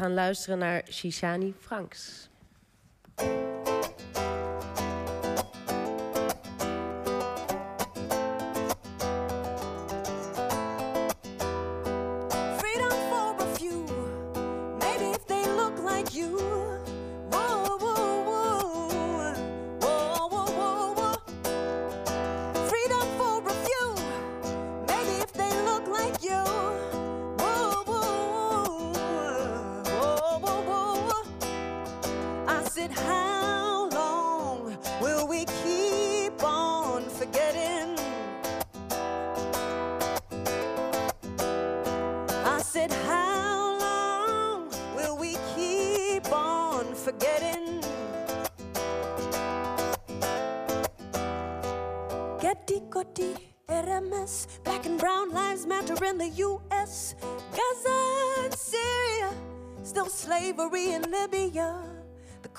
gaan luisteren naar Shishani Franks. it how long will we keep on forgetting? I said, how long will we keep on forgetting? Getty, Gotti, RMS, black and brown lives matter in the U.S., Gaza and Syria, still slavery in Libya.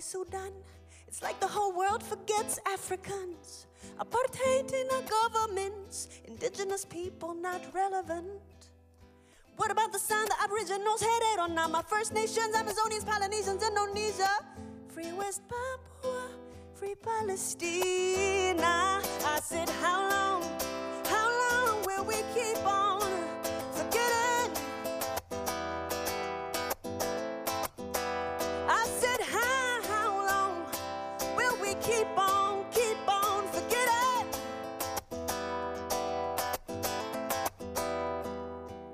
Sudan. It's like the whole world forgets Africans. Apartheid in our governments, indigenous people not relevant. What about the sound the Aboriginals headed on now? My First Nations, Amazonians, Polynesians, Indonesia. Free West Papua, free Palestina. Keep on, keep on forgetting?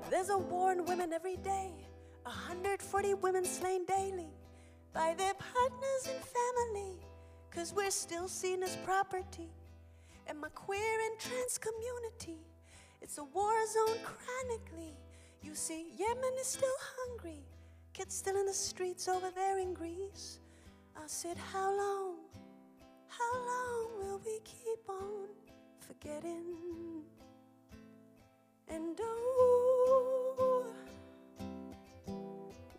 There's a war in women every day. 140 women slain daily by their partners and family. Cause we're still seen as property. And my queer and trans community, it's a war zone chronically. You see, Yemen is still hungry. Kids still in the streets over there in Greece. I said, How long? How long will we keep on forgetting? And oh,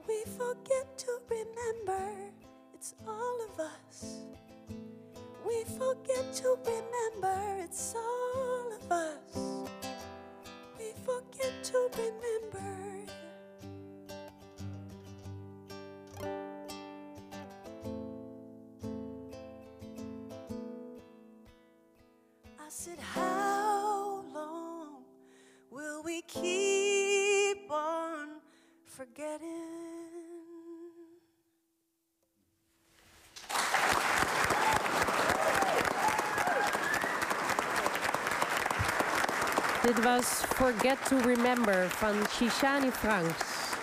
we forget to remember it's all of us. We forget to remember it's all of us. We forget to remember. I said, How long will we keep on forgetting? Dit was Forget to Remember van Shishani Vranckx.